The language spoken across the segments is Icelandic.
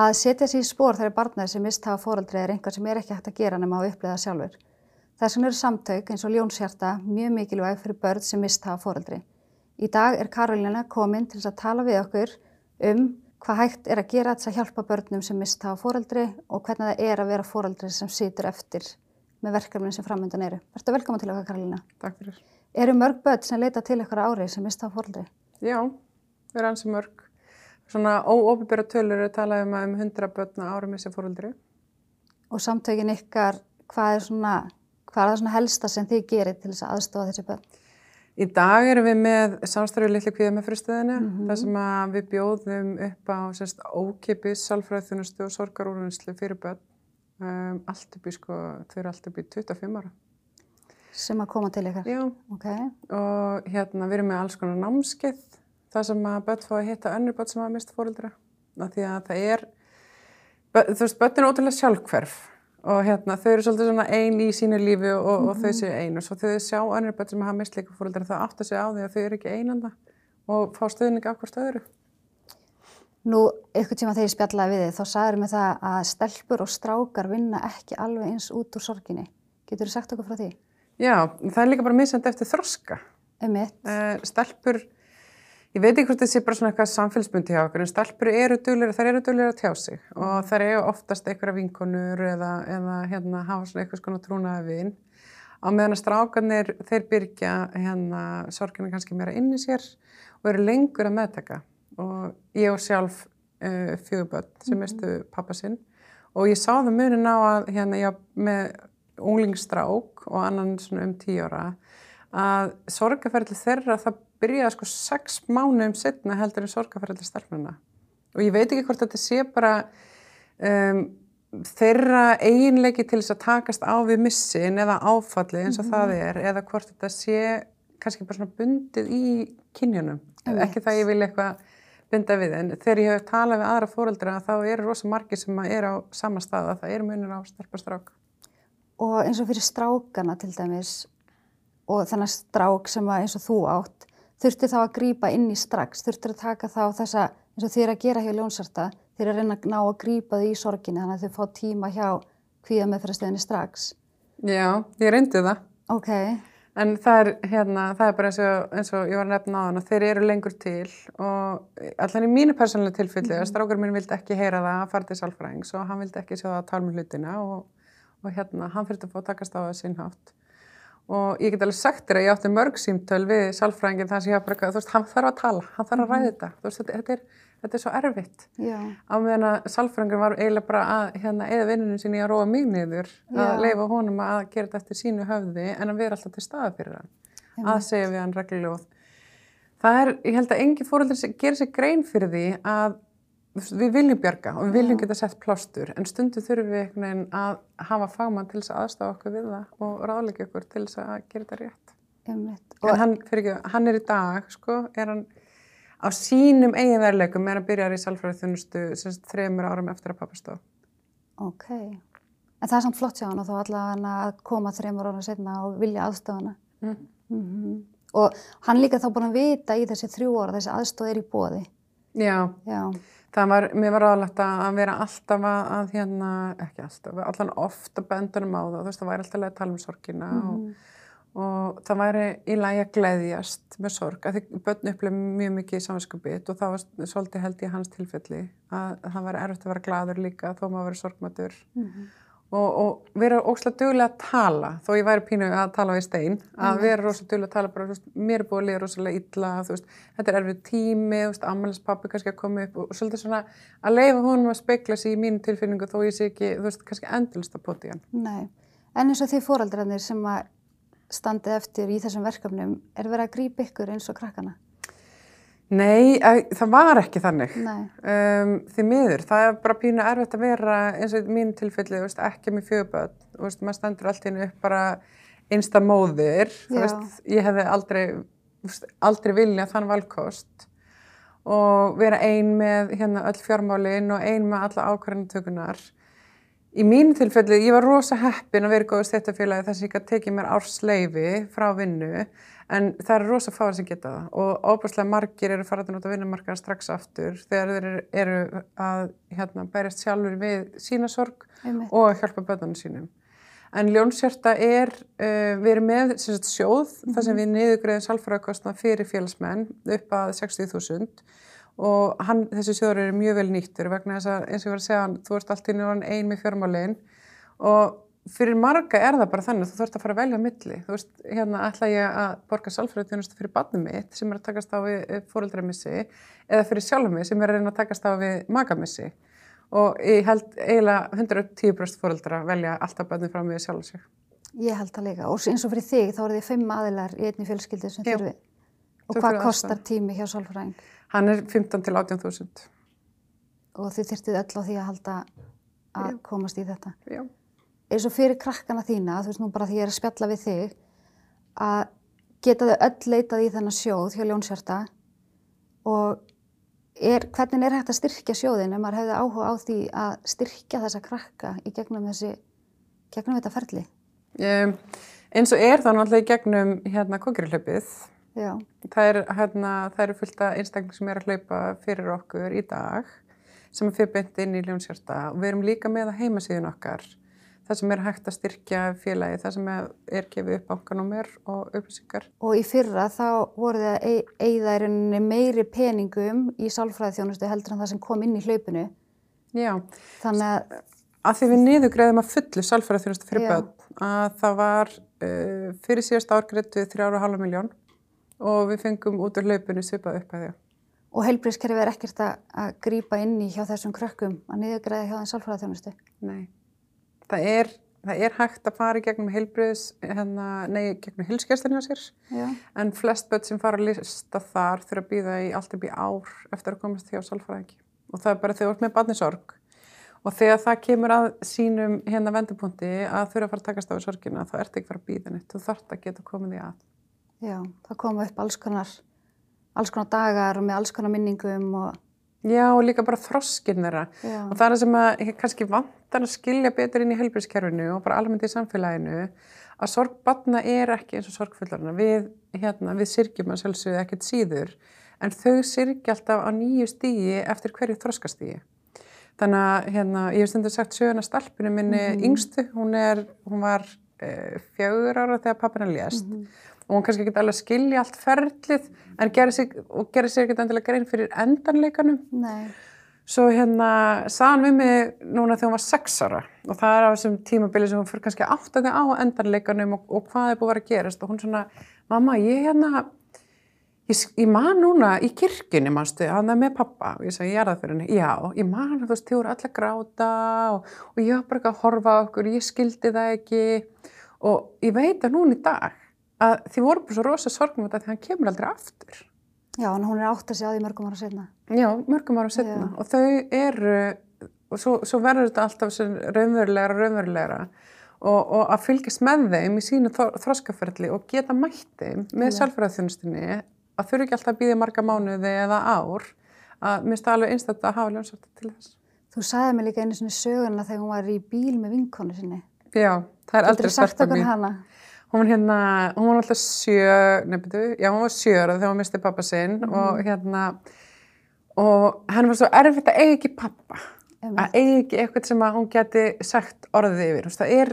Að setja sér í spór þegar barnið sem mist hafa fóraldri er einhvað sem er ekki hægt að gera nema að upplega sjálfur. Þess vegna eru samtök eins og Ljónshjarta mjög mikilvæg fyrir börn sem mist hafa fóraldri. Í dag er Karolina komin til að tala við okkur um hvað hægt er að gera þess að hjálpa börnum sem mist hafa fóraldri og hvernig það er að vera fóraldri sem situr eftir með verkefnin sem framöndan eru. Verður velkoma til okkar Karolina. Takk fyrir. Eru mörg börn sem leita til ykkur ári sem mist hafa fóraldri? Já, erum ansi mörg. Svona óopibera tölur er talað um að um 100 börn á ári missi fóraldri. Og samtökin ykkar, hvað er svona, hvað er það svona helsta sem þið gerir til þess að aðstofa þessi börn? Í dag erum við með samstarfið litli kvíða með fyrirstöðinu mm -hmm. þar sem við bjóðum upp á sérst, ókipis, salfræðþunustu og sorgarúrunnslu fyrir börn um, allt upp í sko, þau eru allt upp í 25 ára. Sem að koma til ykkar? Já, okay. og hérna við erum með alls konar námskeið þar sem að börn fá að hitta önnur börn sem hafa mist fóröldra því að það er, þú veist, börn er ótrúlega sjálfhverf og hérna þau eru svolítið svona einn í sínu lífi og, mm -hmm. og þau séu einu og svo þau sjá önnur börn sem hafa mist líka fóröldra þá áttu sig á því að þau eru ekki einanda og fá stöðning af hvort öðru. Nú, ykkur tíma þegar ég spjallaði við þið, þá sagður mig það að stelpur og strákar vinna ekki alveg eins út úr sorginni. Getur þú sagt okkur frá því? Já, það er líka bara misend eftir þroska. Um mitt. Uh, stelpur, ég veit ekki hvort þetta sé bara svona eitthvað samfélsbundi hjá okkur, en stelpur eru duglir, þær eru duglir að tjá sig og þær eru oftast einhverja vinkonur eða, eða hérna hafa svona eitthvað svona trúnaði vinn. Á meðan að strákarnir, þeir byrja hérna sorgina kannski meira inn í sér og eru lengur að meðtaka og ég og sjálf uh, fjöguböld sem mistu mm -hmm. pappa sinn og ég sá það munin á að hérna ég með unglingsstrák og annan svona um tíu ára að sorgaferðli þeirra það byrjaði sko sex mánuðum setna heldur en sorgaferðli starfnuna og ég veit ekki hvort þetta sé bara um, þeirra eiginleiki til þess að takast á við missin eða áfalli eins og mm -hmm. það er eða hvort þetta sé kannski bara svona bundið í kynjunum, ekki það ég vil eitthvað binda við en þegar ég hef talað við aðra fóreldra þá eru rosa margir sem er á sama stað að það eru munir á starpastrák. Og eins og fyrir strákana til dæmis og þannig strák sem eins og þú átt þurfti þá að grýpa inn í strax, þurfti að taka þá þessa eins og þeir að gera hjá ljónsarta, þeir að reyna að ná að grýpa þau í sorginni þannig að þau fá tíma hjá hvíða meðferðastöðinni strax. Já, ég reyndi það. Ok. En það er, hérna, það er bara eins og, eins og ég var að nefna á hann og þeir eru lengur til og allan í mínu persónulega tilfelli mm -hmm. að strákur mín vildi ekki heyra það að fara til sálfræðings og hann vildi ekki sjá það að tala með hlutina og, og hérna, hann fyrir að fá takast á það sinnhátt. Og ég get alveg sagt þér að ég átti mörg símtöl við sálfræðingin þar sem ég hafa bara, þú veist, hann þarf að tala, hann þarf að ræða þetta, þú veist, þetta, er þetta er svo erfitt. Já. á meðan að salfrængur var eiginlega bara að hérna, eða vinnunum sinni að róa mig niður að leifa honum að gera þetta eftir sínu höfði en að vera alltaf til staða fyrir hann. Já. að segja við hann reglulega. Það er, ég held að engi fóröldur gerir sér grein fyrir því að við viljum bjarga og við viljum geta sett plástur en stundu þurfum við einhvern veginn að hafa fagmann til þess að aðstafa okkur við það og ráðleika okkur til þess að gera þetta rétt en hann, ekki, hann er í dag sko, er hann á sínum eigin verðleikum er að byrja í salfræði þunnustu þreymur árum eftir að pappa stóð. Ok, en það er samt flott hjá hann og þá allavega að koma þreymur árum setna og vilja aðstofana. Mm. Mm -hmm. Og hann líka þá búin að vita í þessi þrjú ára þessi aðstof er í bóði. Já, Já. Það var, mér var aðlægt að vera alltaf að, hérna, ekki alltaf, allan ofta bendunum á það, þú veist það væri alltaf að tala um sorgina mm -hmm. og og það væri í lagi að gleðjast með sorg, að því börn upplifði mjög mikið samvinskupið og það var svolítið held í hans tilfelli að það væri erfitt að vera gladur líka þó maður verið sorgmætur mm -hmm. Og, og vera óslátt duglega að tala þó ég væri pínu að tala við stein að mm. vera rosalega duglega að tala bara, veist, mér er búið að liða rosalega illa veist, þetta er erfið tími, ammaliðspappi kannski að koma upp og, og svolítið svona að leifa honum að speikla sér í mínu tilfinningu þó ég sé ekki, þú veist, kannski endurlist að poti hann Nei, en eins og því fóraldrarnir sem að standið eftir í þessum verkefnum er verið að grípa ykkur eins og krakkana? Nei, það var ekki þannig. Um, því miður, það er bara pínu erfitt að vera eins og mín tilfelli veist, ekki með fjögböld, maður standur allt inn upp bara einsta móðir veist, ég hefði aldrei veist, aldrei viljað þann valkost. Og vera ein með hérna öll fjármálin og ein með alla ákvarðanatökunar Í mínu tilfelli, ég var rosa heppin að vera í góðu stættafélagi þess að ég gæti tekið mér ársleifi frá vinnu en það eru rosa fáið sem geta það og óbúrslega margir eru farin út á vinnumarkaðan strax aftur þegar þeir eru, að hérna, berjast sjálfur við sína sorg Einmitt. og hjálpa bötunum sínum. En ljónshjarta er, uh, við erum með sagt, sjóð þar sem við niðugreiðum sálfræðakostna fyrir félagsmenn upp að 60.000 og hann, þessi sjóður eru mjög vel nýttur vegna þess að eins og ég var að segja, þú ert allt í núan ein með fjármálinn og fyrir marga er það bara þannig að þú þurft að fara að velja milli. Þú veist, hérna ætla ég að borga sálfræðatjónustu fyrir barnum mitt sem er að takast á við fóröldramissi eða fyrir sjálfum mig sem er að reyna að takast á við magamissi og ég held eiginlega 110% fóröldra velja alltaf barnið frá mig sjálf sig. Ég held það líka og eins og fyrir þig þá eru þið fimm aðilar í einni fjölskyldu sem þurfi. Og hvað kostar tími hjá sálfræðing? Hann er 15 til 18.000. Og þið þyrftuð öll á því að halda að Já. komast í þetta. Já. eins og fyrir krakkana þína, þú veist nú bara því ég er að spjalla við þig, að geta þau öll leitað í þennan sjóð hjá Ljónsjarta og er, hvernig er hægt að styrkja sjóðin ef maður hefði áhuga á því að styrkja þessa krakka í gegnum þessi, gegnum þetta ferli? Um, eins og er það náttúrulega í gegnum hérna kongriðhlaupið. Já, Það er, hérna, það eru fullt af einstakling sem er að hlaupa fyrir okkur í dag sem er fyrir beint inn í ljónsjarta og við erum líka með að heimasíðun okkar það sem er hægt að styrkja félagi, það sem er, er gefið upp bankanúmer og upplýsingar. og í fyrra þá voru þið að eigða í rauninni meiri peningum í sálfræðiþjónustu heldur en það sem kom inn í hlaupinu. Já, Þannig að, að því við niðugreðum að fullu sálfæraþjónustu fyrir börn að það var uh, fyrir síðast árgreitu 3,5 miljón og við fengum út úr hlaupinu svipað upp að því. og heilbríðskerfi er ekkert að, grípa inn í hjá þessum krökkum að niðurgræða hjá þeim sálfræðiþjónustu. Nei, það er, það er hægt að fara í gegnum heilbriðs, hérna, nei, gegnum hilskjæstin hjá sér, Já. en flest börn sem fara að lista þar þurfa að býða í allt upp í ár eftir að komast hjá sálfræðingi. Og það er bara þegar þú ert með barnisorg og þegar það kemur að sínum hérna vendupunkti að þurfa að fara að takast á sorgina, þá ert ekki fara að býða neitt, þú þarft að geta komið því að. Já, það koma upp alls konar, alls konar dagar og með alls konar minningum og Já, og líka bara þroskinn þeirra. já, Og það er sem að ég kannski vantar að skilja betur inn í helbriðskerfinu og bara almennt í samfélaginu að sorg batna er ekki eins og sorg fullarna. Við, hérna, við syrgjum að sjálfsögðu ekkert síður en þau syrgja alltaf á nýju stígi eftir hverju þroskastígi. Þannig að hérna, ég hef stundur sagt söguna stelpinu minni yngstu, hún, er, hún var uh, fjögur ára þegar pappina lést og hún kannski ekki að skilja allt ferlið en gerir og gerir sig ekki endilega grein fyrir endanleikanum. Nei, Svo hérna sagði hann við mig núna þegar hún var sex ára og það er á þessum tímabili sem hún fyrir kannski áttaði á endanleikanum og, og hvað er búið að vera að gerast. Og hún svona, mamma ég hérna, ég, ég man núna í kirkjunni manstu, hann er með pappa. Og ég sagði ég er það fyrir henni, já, ég man þú veist, þið voru allir að gráta og, og ég var bara ekki að horfa okkur, ég skildi það ekki. Og ég veit að núna í dag að þið voru bara svo rosa sorgum þetta því hann kemur aldrei aftur. já, en hún er átt að segja á því mörgum ára setna. Já, mörgum ára setna Já. og þau eru, og svo, svo verður þetta alltaf sem raunverulegra, raunverulegra og, og að fylgjast með þeim í sínu þroskaferli og geta mætt þeim með Já. sjálfræðþjónustinni að þurfi ekki alltaf að býða marga mánuði eða ár að minnst það alveg einstaklega að hafa ljónsvarta til þess. Þú sagði mig líka einu svona söguna þegar hún var í bíl með vinkonu sinni. Já, það er aldrei okkur mín. hana? Hún hérna, hún var alltaf sjö, nefndu, já hún var sjö ára þegar hún misti pappa sinn og hérna, og henni var svo erfitt að eiga ekki pappa. Einmitt. að eigi ekki eitthvað sem að hún geti sagt orðið yfir. Þú veist, Það er,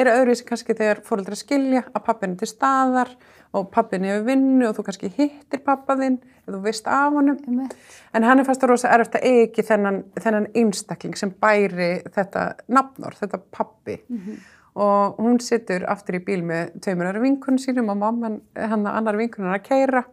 er öðruvísi kannski þegar fóröldra skilja að pappin er til staðar og pappin er við vinnu og þú kannski hittir pappa þinn eða þú veist af honum. Einmitt. En hann er fast að rosa erfitt að eigi ekki þennan, þennan einstakling sem bæri þetta nafnor, þetta pappi. Og hún situr aftur í bíl með tveimur aðra vinkunum sínum og mamman, hann annar vinkunum er að keira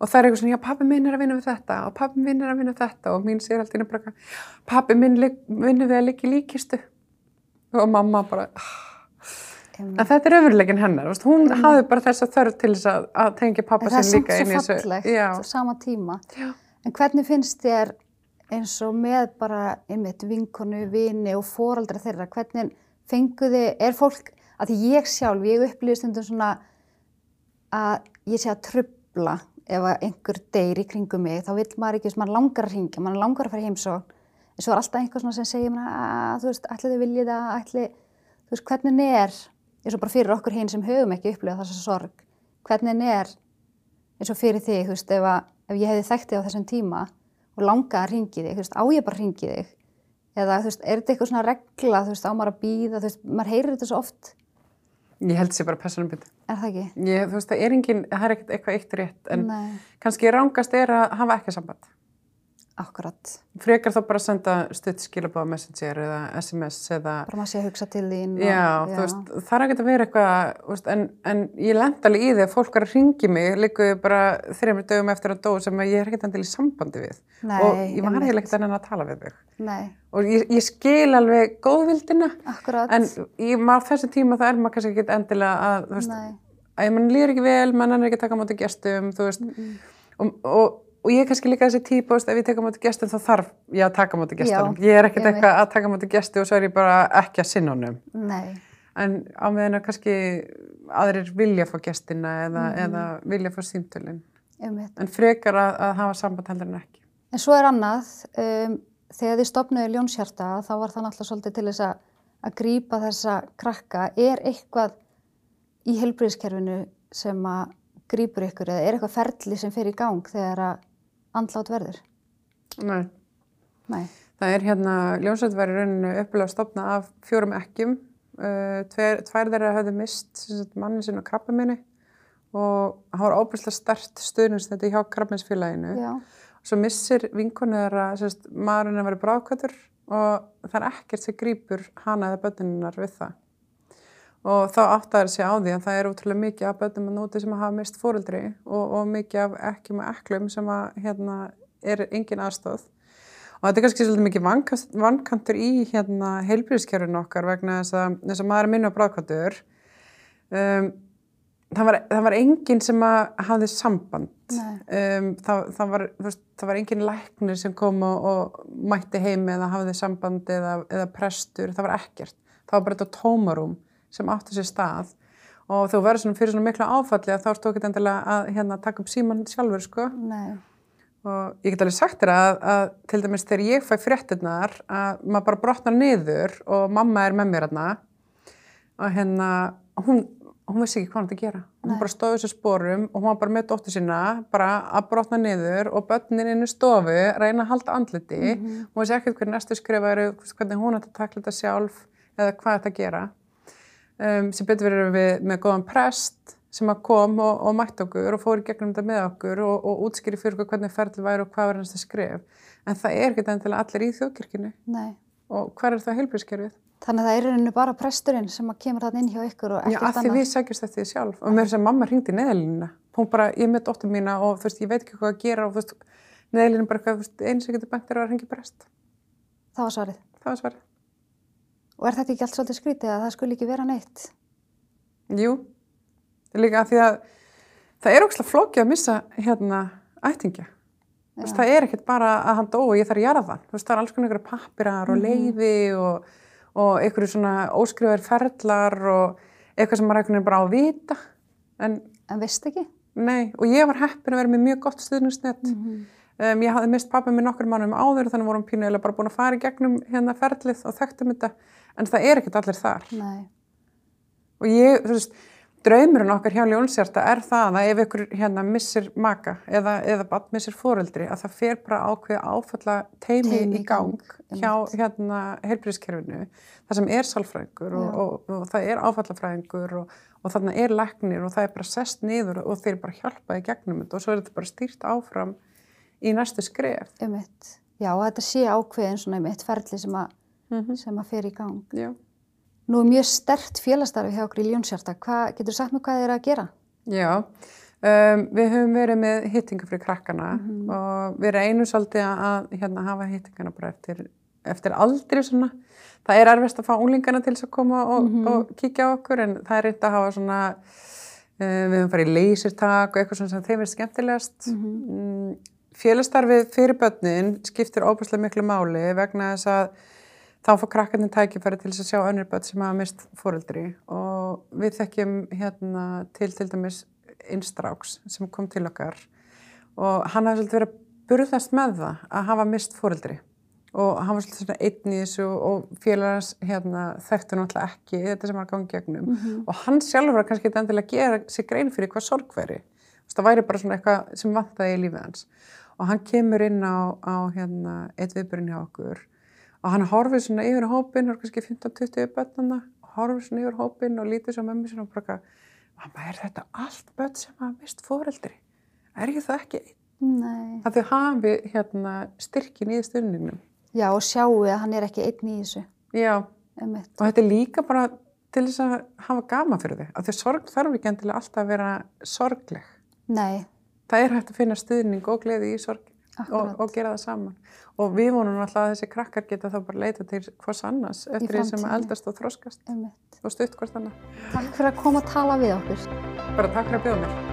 og það er eitthvað svona, já, pappi minn er að vinna við þetta og pappi minn er að vinna við þetta. Og mín segir alltaf inn bara, pappi minn vinnur við að líka líkistu. Og mamma bara, Einmitt. en þetta er öfurleikin hennar, veist, hún hafði bara þessa þörf til þess að, að tengja En pappa það er sinn samt líka inn í svo fallegt Já, á sama tíma. Já. En hvernig finnst þér eins og með bara einmitt vinkonu, vini og fóraldra þeirra, hvernig fenguði, er fólk, að því ég sjálf, ég upplýði stundum svona að ég sé að trubla ef að einhver deyr í kringum mig, þá vill maður ekki, þess að maður langar að ringja, maður langar að fara heimsókn, svo er alltaf einhver svona sem segir mér að þú veist, ætli þið viljið það, ætli, þú veist, hvernig er, eins og bara fyrir okkur hinn sem höfum ekki upplifað þessa sorg, hvernig er, eins og fyrir þig, þú veist, ef, að, ef ég hefði þekkt þig á þessum tíma og langað að ringi þig, þú veist, á ég bara að ringi þig, eða, þú veist, er þetta eitthvað svona regla, þú veist, á maður að býða, þú veist, maður heyrir þetta svo oft, Ég held sér bara personumbyrði. er það ekki? Ég, þú veist, það er engin, það er ekkert eitthvað eitt rétt, en Nei, kannski rángast er að hafa ekki samband. Akkurat, Frekar þá bara senda stutt skilabáða messenger eða SMS eða, bara maður sé að hugsa til þín. og- já, þú veist, það er ekkert að vera eitthvað, veist, en, en ég lend alveg í því að fólk er að ringi mig, líku bara þreymur dögum eftir að dó sem ég er ekkert endil í sambandi við. Nei, og ég var heila ekkert enn að tala við þig. Nei, Og ég, ég skil alveg góðvildina, akkurat, en í maður þessi tíma það er maður kannski ekkert endilega að, þú veist, nei, að ég mann líður ekki vel, mann er ekki að taka á móti gestum, þú veist, og, og, og ég er kannski líka þessi veist, ef ég á móti gestum þá þarf ég að taka gestunum. Já, Ég er ekkert eitthvað að taka móti gestu og svo er ég bara ekki að sinna honum. nei, En á meðan að kannski aðrir vilja fá gestina eða, Mhm. eða vilja fá símtölin. En frekar að, að hafa samband heldur en ekki. En svo er annað, um, þegar þið stopnuðu ljónshjarta þá var það náttúrulega svolítið til þess að, að grípa þessa krakka. Er eitthvað í helbriðiskerfinu sem að grípur ykkur eða er eitthvað ferli sem fer í gang þegar að andlát verður? Nei. Nei. Það er hérna, ljónsveit var í rauninu uppilega að stopna af fjórum ekkjum. Uh, tver, tvær þeirra höfðu mist manni sinna krabba minni og það var óbúslega stert stuðnins þetta hjá krabbminsfélaginu. Já, Svo missir vinkonu þeirra, sagt, maðurinn að vera bráðkvættur og það er ekkert sem grýpur hana eða börninnar við það. Og þá áttaður sig á því að það er útrúlega mikið af börnum að núti sem að hafa mist fóreldri og, og mikið af ekkjum og eklum sem að hérna, er engin aðstóð. Og þetta er kannski svolítið mikið vankantur í hérna, heilbríðiskerfinu okkar vegna þess að, þess að maður er minna bráðkvættur. Um, það, var, það var enginn sem að hafði samband. Um, það, það, var, veist, það var enginn læknir sem kom og, og mætti heim eða hafði samband eða, eða prestur. Það var ekkert. Það var bara þetta tómarum sem átti sér stað. Og þú verður svona fyrir svona miklu áfalli að þá ertu ekki endilega að hérna, taka upp síman sjálfur, sko. nei, Og ég get alveg sagt þér að, að til dæmis þegar ég fæ fréttinnar að maður bara brotnar niður og mamma er með mér hérna og hérna, hún, hún vissi ekki hvað hann að gera. Hún Nei. bara stóði þessu sporum og hún var bara með dóttur sína bara að brotna niður og börnin inn í stofu reyna að halda andliti. Hún vissi ekkert hvernig næstu skrifa eru, hvernig hún ætti að takla þetta sjálf eða hvað þetta gera. Um, sem betur verið við með góðan prest sem að kom og, og mætti okkur og fór í gegnum þetta með okkur og, og útskýri fyrir okkur hvernig ferli væri og hvað var næsta skrif. En það er ekki endilega allir í þjóðkirkjunni nei. og hvað er það heilbríðskerfið? Þannig að það er í rauninu bara presturinn sem að kemur þarna inn hjá ykkur og Já, ekkert að því annað. við sækjast eftir því sjálf og mér er sem mamma hringdi neðalínuna. Hún bara, ég með dóttur mína og þú veist, ég veit ekki hvað að gera og þú veist, neðalínu bara þú veist, eins og getur bænt er að hringi brest. Það var svarið. Það var svarið. Og er þetta ekki allt svolítið skrítið að það skuli ekki vera neitt? Jú, líka að því að það er ógslag flókið að missa hérna ættingja. Veist, það er ekkert bara að hann dó og ég þarf að hann. Þú veist, það er alls konar ykkur pappirar og leiði og, og einhverju svona óskrifaðir ferlar og eitthvað sem maður einhvern veginn bara á að vita. En En veist ekki? nei, og ég var heppin að vera með mjög gott stuðningsnett. Um, ég hafði mist pappa minn nokkur mannum áður þannig vorum pínuðilega bara búin að fara í gegnum hérna ferlið og þekktum þetta. En það er ekkert allir þar. Nei. Og ég, þú veist, draumurinn okkar hjá Ljónsjarta er það að ef ykkur hérna missir maka eða, eða bara missir fóreldri að það fer bara ákveð áfalla teimi, Teymi í gang, gang, hjá hérna heilbríðskerfinu, það sem er sálfræðingur og, og, og það er áfallafræðingur og, og þarna er læknir og það er bara sest niður og þeir bara hjálpa í gegnum þetta og svo er þetta bara stýrt áfram í næstu skref. Einmitt. Já, þetta sé ákveðin svona einmitt ferli sem að, Mm sem að fer í gang. Já. Nú er mjög stert félagstarfi hjá okkur í Ljónsjarta. Hvað, getur þú sagt mér hvað þið er að gera? Já, um, við höfum verið með hittingu fyrir krakkana og við reynum svolítið að hérna, hafa hittingana bara eftir, eftir aldrei svona. Það er erfist að fá unglingana til þess að koma og, og kíkja á okkur en það er reynd að hafa svona, uh, við höfum farið í leysirtak og eitthvað sem þeim er skemmtilegast. Mm, Félagsstarfið fyrir börnin skiptir óbúslega miklu máli vegna þess að þá fá krakkarnir tækifæri til þess að sjá önnur börn sem hafa mist fóreldri og við þekkjum hérna til til dæmis innstráks sem kom til okkar. Og hann hafði svolítið verið að burðast með það að hafa mist fóreldri og hann var svolítið svona einn í þessu og félagans hérna, þekktu náttúrulega ekki þetta sem var að ganga gegnum. Mhm. og hann sjálfur var kannski þetta endilega að gera sig grein fyrir hvað sorg veri það væri bara svona eitthvað sem vantaði í lífið hans og hann kemur inn á, á hérna, eitt viðbyrjun hjá okkur og hann horfið svona yfir hópin og kannski 15-20 bönnana horfið svona yfir hópin og lítið svo mömmu sinna og bara mamma er þetta allt bönn sem hafa mist foreldri er ég það ekki? Nei. að þau hafi hérna, styrkin í stundinum Já, og sjáu að hann er ekki einn í þessu. já, Einmitt. og þetta er líka bara til þess að hafa gaman fyrir þau að því sorg þarf ekki endilega alltaf að vera sorgleg Nei, það er hægt að finna stuðning og gleði í sorg og, og gera það saman. Og við vonum alltaf að þessi krakkar geta þá bara leita til hvers annars eftir því sem eldast og þroskast. Einmitt. og stutt hvort annað. Takk fyrir að koma að tala við okkur. bara takk fyrir að bjóða mér